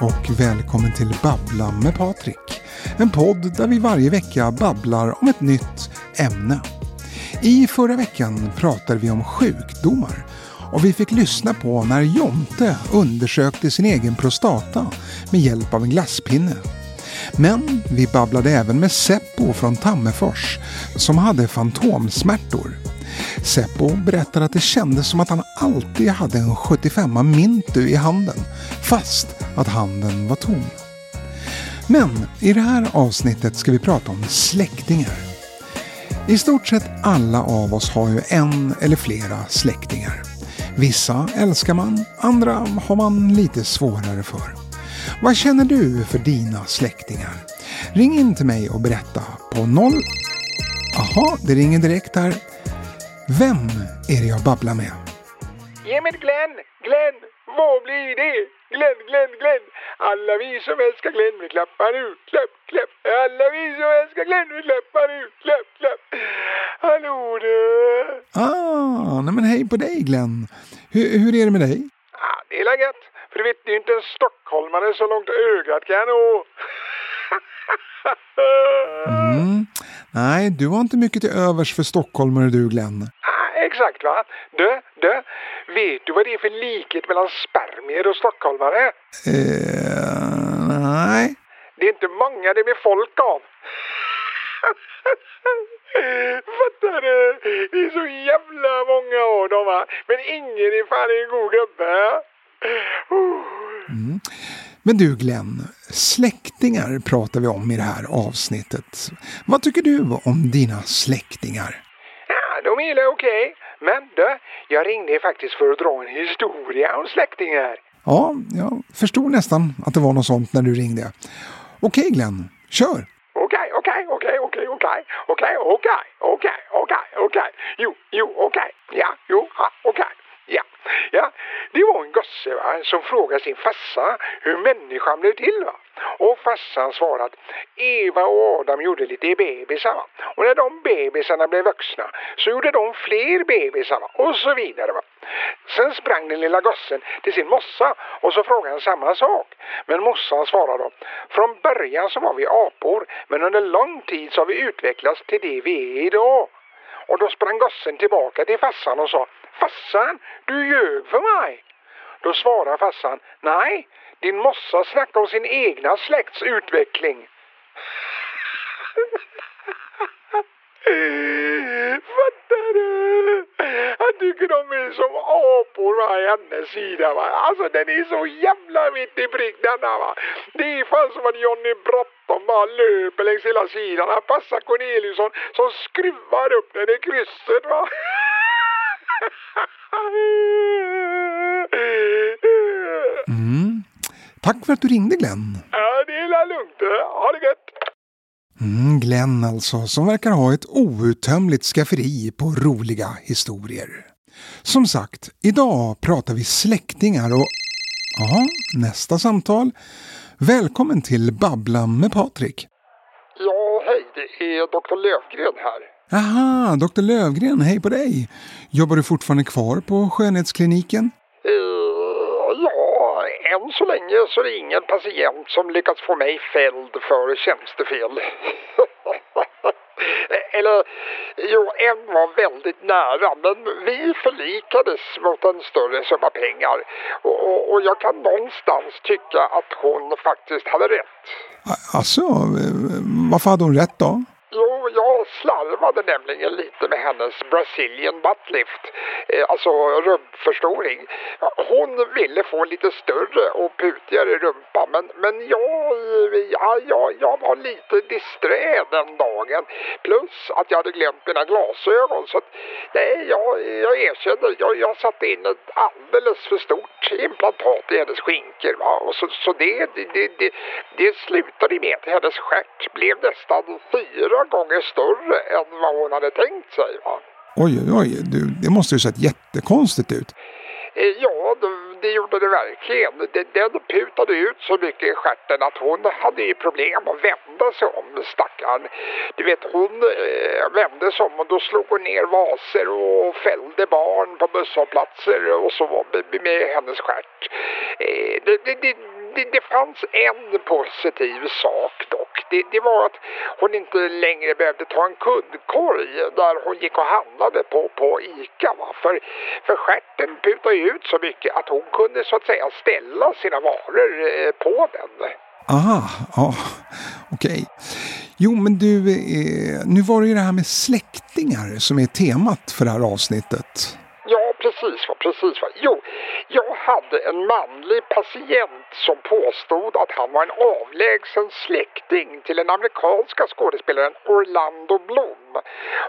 och välkommen till Babbla med Patrik. En podd där vi varje vecka babblar om ett nytt ämne. I förra veckan pratade vi om sjukdomar och vi fick lyssna på när Jonte undersökte sin egen prostata med hjälp av en glasspinne. Men vi babblade även med Seppo från Tammerfors som hade fantomsmärtor. Seppo berättar att det kändes som att han alltid hade en 75 Mintu i handen fast att handen var tom. Men i det här avsnittet ska vi prata om släktingar. I stort sett alla av oss har ju en eller flera släktingar. Vissa älskar man, andra har man lite svårare för. Vad känner du för dina släktingar? Ring in till mig och berätta på 0... Jaha, det ringer direkt här. Vem är det jag babblar med? Ge mig Glenn, Glenn, vad blir det? Glenn, Glenn, Glenn. Alla vi som älskar Glenn, vi klappar nu, klapp, klapp. Alla vi som älskar Glenn, vi klappar nu, klapp, klapp. Hallå du! Ah, nej men hej på dig Glenn. Hur, hur är det med dig? Ah, det är läget. För du vet, det är inte en stockholmare så långt ögat kan nå. Mm. Nej, du har inte mycket till övers för stockholmare du Glenn. Ah, exakt va. Du, du. Vet du vad det är för likhet mellan spermier och stockholmare? Eh, nej. Det är inte många det blir folk av. Fattar du? Det är så jävla många av dem va. Men ingen är fan en god gubbe. Mm. Men du Glenn, släktingar pratar vi om i det här avsnittet. Vad tycker du om dina släktingar? Ja, de är okej. Men du, jag ringde faktiskt för att dra en historia om släktingar. Ja, jag förstod nästan att det var något sånt när du ringde. Okej Glenn, kör! Okej, okej, okej, okej, okej, okej, okej, okej, okej, okej, jo, jo, okej, ja, jo, okej. Ja, ja, det var en gosse va, som frågar sin farsa hur människan blev till. Va? Och farsan svarar att Eva och Adam gjorde lite bebisar. Va? Och när de bebisarna blev vuxna så gjorde de fler bebisar va? och så vidare. Va? Sen sprang den lilla gossen till sin mossa och så frågade han samma sak. Men mossan svarade då, från början så var vi apor men under lång tid så har vi utvecklats till det vi är idag. Och då sprang gossen tillbaka till farsan och sa Farsan, du ljög för mig. Då svarar farsan Nej, din mossa snackar om sin egna släkts utveckling. Fattar du? Han tycker de är som apor va, i hennes sida va. Alltså den är så jävla mitt i prick denna va. Det är fan som att Johnny Bråttom bara löper längs hela sidan. Han passar Corneliusson som skruvar upp den i krysset va. Tack för att du ringde Glenn. Ja, det är lugnt. Ha det gött. Mm, Glenn alltså, som verkar ha ett outtömligt skafferi på roliga historier. Som sagt, idag pratar vi släktingar och... Ja, nästa samtal. Välkommen till Babbla med Patrik. Ja, hej. Det är Dr. Lövgren här. Aha, Dr. Lövgren, hej på dig. Jobbar du fortfarande kvar på skönhetskliniken? Än så länge så är det ingen patient som lyckats få mig fälld för tjänstefel. Eller, jo, en var väldigt nära, men vi förlikades mot en större summa pengar. Och, och, och jag kan någonstans tycka att hon faktiskt hade rätt. Alltså, varför hade hon rätt då? Jo, jag slarvade nämligen lite med hennes Brazilian buttlift, eh, alltså rumpförstoring. Hon ville få lite större och putigare rumpa, men, men jag, ja, jag, jag var lite disträ den dagen. Plus att jag hade glömt mina glasögon. Så att, nej, jag, jag erkänner, jag, jag satte in ett alldeles för stort implantat i hennes skinkor. Va? Och så, så det, det, det, det slutade med att hennes stjärt blev nästan fyra gånger större än vad hon hade tänkt sig. Va? Oj, oj, oj, det måste ju sett jättekonstigt ut. Eh, Ja, det, gjorde det verkligen. Den, putade ut så mycket i stjärten att hon hade ju problem att vända sig om, stackarn. Du vet, hon eh, vände sig om och då slog hon ner vaser och fällde barn på busshållplatser och så med, med hennes stjärt. Eh, det, det, det, det, det fanns en positiv sak dock. Det, det, var att hon inte längre behövde ta en kundkorg där hon gick och handlade på, på ICA. Va? För, för stjärten putade ut så mycket att hon kunde så att säga ställa sina varor eh, på den. Aha, ja, okej. Okay. Jo, men du, eh, nu var det ju det här med släktingar som är temat för det här avsnittet. Precis. vad, precis vad. Jo, jag hade en manlig patient som påstod att han var en avlägsen släkting till den amerikanska skådespelaren Orlando Bloom.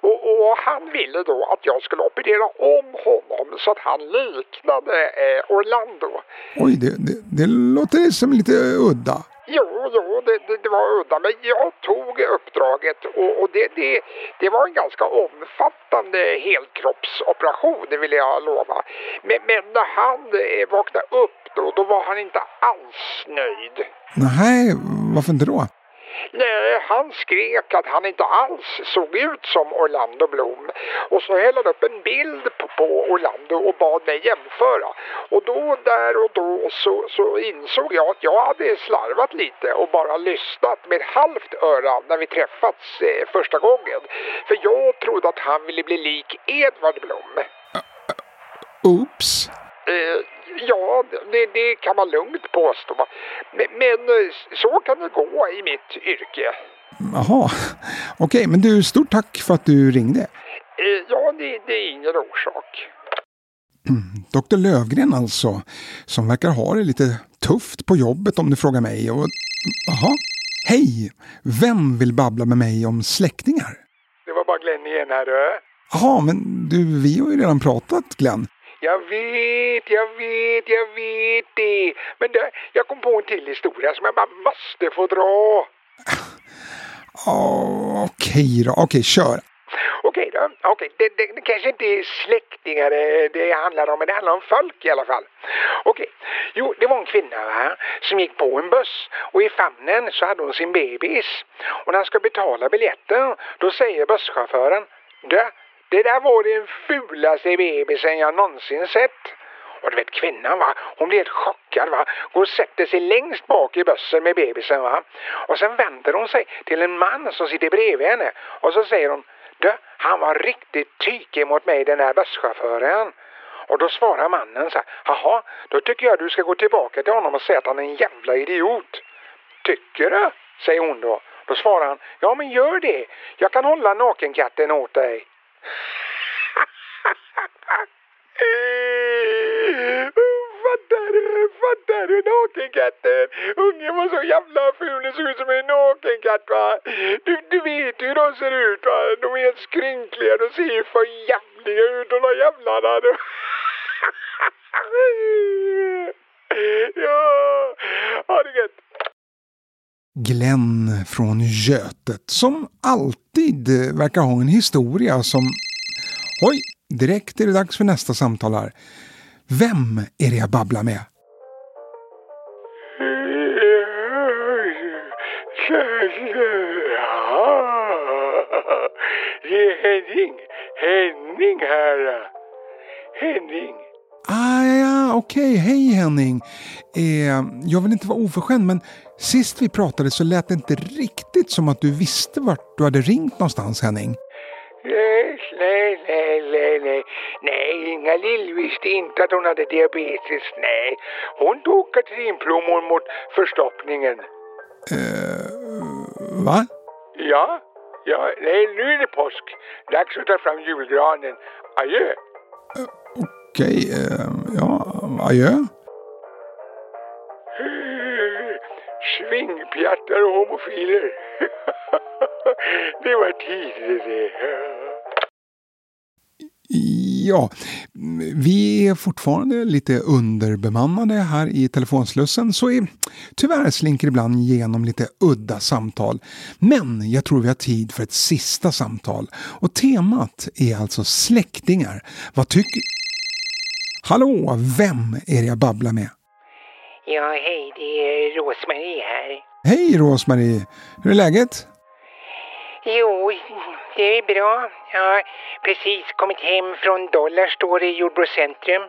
Och, och han ville då att jag skulle operera om honom så att han liknade eh, Orlando. Oj, det, det, det låter som lite udda. Jo, jo, det, det, det, var udda, men jag tog uppdraget och, och det, det, det, var en ganska omfattande helkroppsoperation, det vill jag lova. Men, men när han eh, vaknade upp då, då var han inte alls nöjd. Nej, varför inte då? Nej, han skrek att han inte alls såg ut som Orlando Bloom. Och så hällde han upp en bild på, Orlando och bad mig jämföra. Och då, där och då så, så insåg jag att jag hade slarvat lite och bara lyssnat med halvt öra när vi träffats eh, första gången. För jag trodde att han ville bli lik Edvard Blom. Oops. Eh, ja, det, det, kan man lugnt påstå. Men, men, eh, så kan det gå i mitt yrke. Jaha, okej, okay, men du, stort tack för att du ringde. Eh, ja, det, det är ingen orsak. Doktor Lövgren alltså, som verkar ha det lite tufft på jobbet om du frågar mig. Och, aha, hej! Vem vill babbla med mig om släktingar? Det var bara Glenn igen här du. Jaha, men du, vi har ju redan pratat Glenn. Jag vet, jag vet, jag vet det. Men det, jag kom på en till historia som jag bara måste få dra. Oh, Okej då, okej kör. Okej då, okej. Det, det, det, kanske inte är släktingar det, det handlar om, men det handlar om folk i alla fall. Okej, jo det var en kvinna va, som gick på en buss och i famnen så hade hon sin bebis. Och när han ska betala biljetten då säger busschauffören, du det där var den fulaste bebisen jag någonsin sett. Och du vet kvinnan va, hon blir helt chockad va. Går och sätter sig längst bak i bussen med bebisen va. Och sen vänder hon sig till en man som sitter bredvid henne. Och så säger hon, du, han var riktigt tykig mot mig den här busschauffören. Och då svarar mannen så här, jaha, då tycker jag du ska gå tillbaka till honom och säga att han är en jävla idiot. Tycker du? säger hon då. Då svarar han, ja men gör det. Jag kan hålla nakenkatten åt dig fattar du? Fattar du nakenkatten? Ungen var så jävla ful, den såg ut som en nakenkatt va. Du, du vet hur de ser ut va. De är helt skrynkliga, de ser ju för jävliga ut de där jävlarna. Du. ja, ha det gött. Glenn från Götet som alltid eh, verkar ha en historia som... Oj, direkt är det dags för nästa samtal här. Vem är det jag babblar med? Det är Henning. Henning här. Henning. Ah, okej. Okay. Hej Henning. Eh, jag vill inte vara oförskämd men sist vi pratade så lät det inte riktigt som att du visste vart du hade ringt någonstans Henning. Nej, nej, nej, nej, nej. Nej, Inga-Lill visste inte att hon hade diabetes. Nej, hon tog katrinplommon mot förstoppningen. Eh, va? Ja, ja, nej, nu är det påsk. Dags att ta fram julgranen. Adjö. Uh, Okej, okay, uh, ja, adjö. Svingpjattar och homofiler. det var tider det. Ja, vi är fortfarande lite underbemannade här i telefonslussen så är, tyvärr slinker ibland igenom lite udda samtal. Men jag tror vi har tid för ett sista samtal och temat är alltså släktingar. Vad tycker... Hallå, vem är det jag babblar med? Ja, hej, det är Rosmarie här. Hej Rosmarie! Hur är läget? Jo, det är bra. Jag har precis kommit hem från Dollar står i Jordbrukscentrum.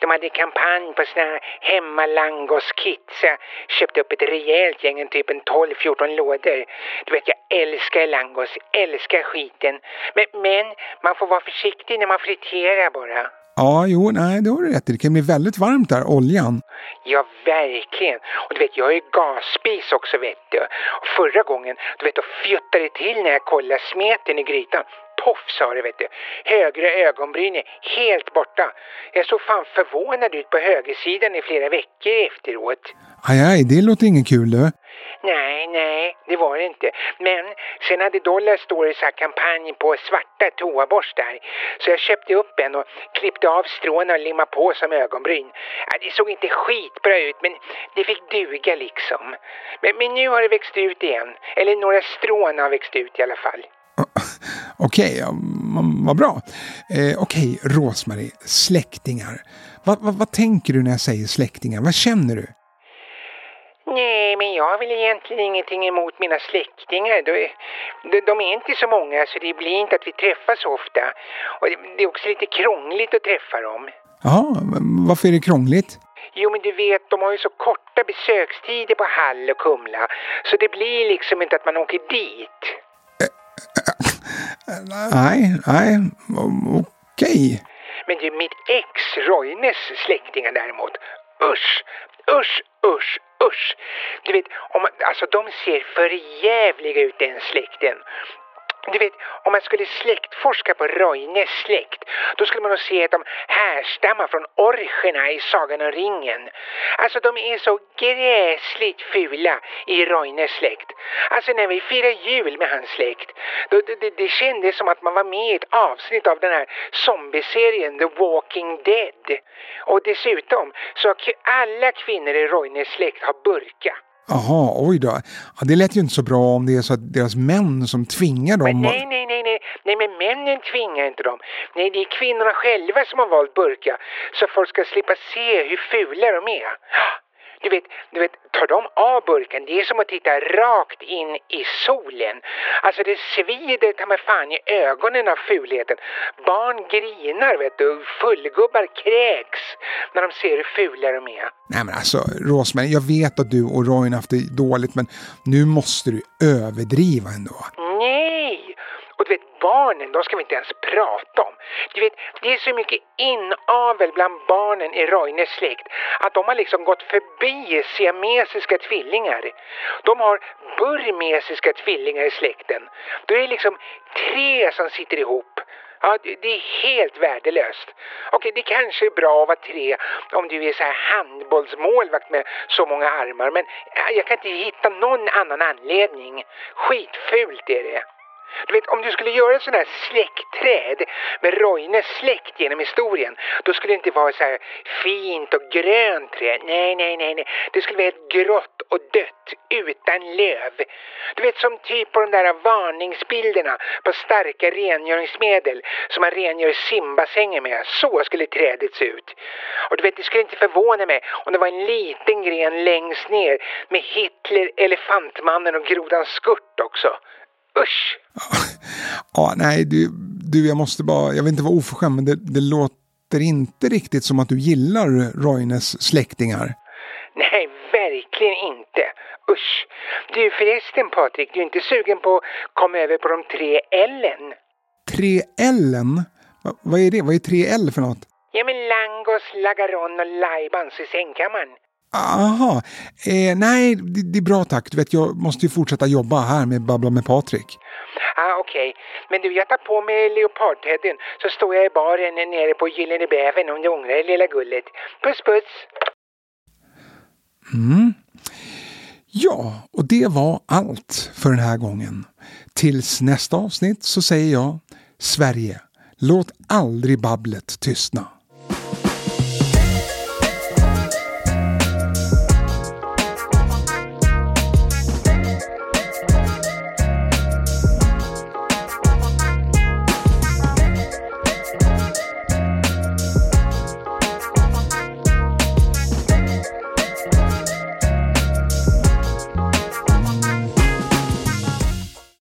De hade kampanj på här hemmalangos-kit så jag köpte upp ett rejält gäng, typ en 12-14 lådor. Du vet, jag älskar langos, älskar skiten. Men, men man får vara försiktig när man friterar bara. Ja, jo, nej, det har du rätt i. Det kan bli väldigt varmt där, oljan. Ja, verkligen. Och du vet, jag har ju gasspis också vet du. Och förra gången, du vet, då fjuttade det till när jag kollade smeten i grytan. Poff sa det vet du. Högra ögonbryn är helt borta. Jag såg fan förvånad ut på högersidan i flera veckor efteråt. Aj, aj, det låter ingen kul du. Nej, nej, det var det inte. Men sen hade Dollar Stories här kampanj på svarta toaborstar. Så jag köpte upp en och klippte av stråna och limmade på som ögonbryn. Ja, det såg inte skitbra ut, men det fick duga liksom. Men, men nu har det växt ut igen. Eller några strån har växt ut i alla fall. Okej, okay, vad bra. Eh, Okej, okay, Rosmarie, släktingar. Va, va, vad tänker du när jag säger släktingar? Vad känner du? Nej, men jag har väl egentligen ingenting emot mina släktingar. De, de, de, är inte så många så det blir inte att vi träffas ofta. Och det, det är också lite krångligt att träffa dem. Jaha, varför är det krångligt? Jo, men du vet, de har ju så korta besökstider på Hall och Kumla. Så det blir liksom inte att man åker dit. Nej, nej, okej. Men du, mitt ex Roines släktingar däremot. Usch, usch, usch, usch. Du vet, om man, alltså de ser för jävliga ut den släkten. Du vet, om man skulle släktforska på Roines släkt, då skulle man nog se att de härstammar från orcherna i Sagan om ringen. Alltså de är så gräsligt fula i Roines släkt. Alltså när vi firade jul med hans släkt, då, det, det kändes som att man var med i ett avsnitt av den här zombieserien The Walking Dead. Och dessutom så har alla kvinnor i Roines släkt har burka. Jaha, oj då. Ja, det lät ju inte så bra om det är så att deras män som tvingar dem. Men nej, nej, nej, nej, nej, men männen tvingar inte dem. Nej, det är kvinnorna själva som har valt burka så folk ska slippa se hur fula de är. Du vet, du vet, tar de av burken, det är som att titta rakt in i solen. Alltså det svider ta mig fan i ögonen av fulheten. Barn grinar vet du, fullgubbar kräks när de ser hur fula de är. Nej men alltså Rosmarie, jag vet att du och Roy haft det dåligt men nu måste du överdriva ändå. Nej! Och du vet, barnen, de ska vi inte ens prata om. Du vet, det är så mycket inavel bland barnen i Roines släkt att de har liksom gått förbi siamesiska tvillingar. De har burmesiska tvillingar i släkten. Då är det liksom tre som sitter ihop. Ja, det är helt värdelöst. Okej, det kanske är bra att vara tre om du är så här handbollsmålvakt med så många armar, men jag kan inte hitta någon annan anledning. Skitfult är det. Du vet, om du skulle göra ett sånt här släktträd med Roines släkt genom historien, då skulle det inte vara så här fint och grönt träd. Nej, nej, nej, nej. Det skulle vara ett grått och dött utan löv. Du vet, som typ på de där varningsbilderna på starka rengöringsmedel som man rengör simbassänger med. Så skulle trädet se ut. Och du vet, det skulle inte förvåna mig om det var en liten gren längst ner med Hitler, Elefantmannen och Grodan Skurt också. Usch! Ja, nej, du, du, jag måste bara, jag vill inte vara oförskämd, men det, det låter inte riktigt som att du gillar Roines släktingar. Nej, verkligen inte. Usch. Du förresten Patrik, du är inte sugen på att komma över på de tre L'en? Tre L'en? Va, vad är det? Vad är tre L för något? Ja men Langos, Lagaron och Laibans i sängkammaren. Aha, eh, nej det, det, är bra tack. Du vet jag måste ju fortsätta jobba här med Babbla med Patrik. Ah, Okej, okay. men du jag tar på mig leopardtädden så står jag i baren nere på Gyllene Bävern om du ångrar det lilla gullet. Puss puss! Mm. Ja, och det var allt för den här gången. Tills nästa avsnitt så säger jag Sverige, låt aldrig babblet tystna.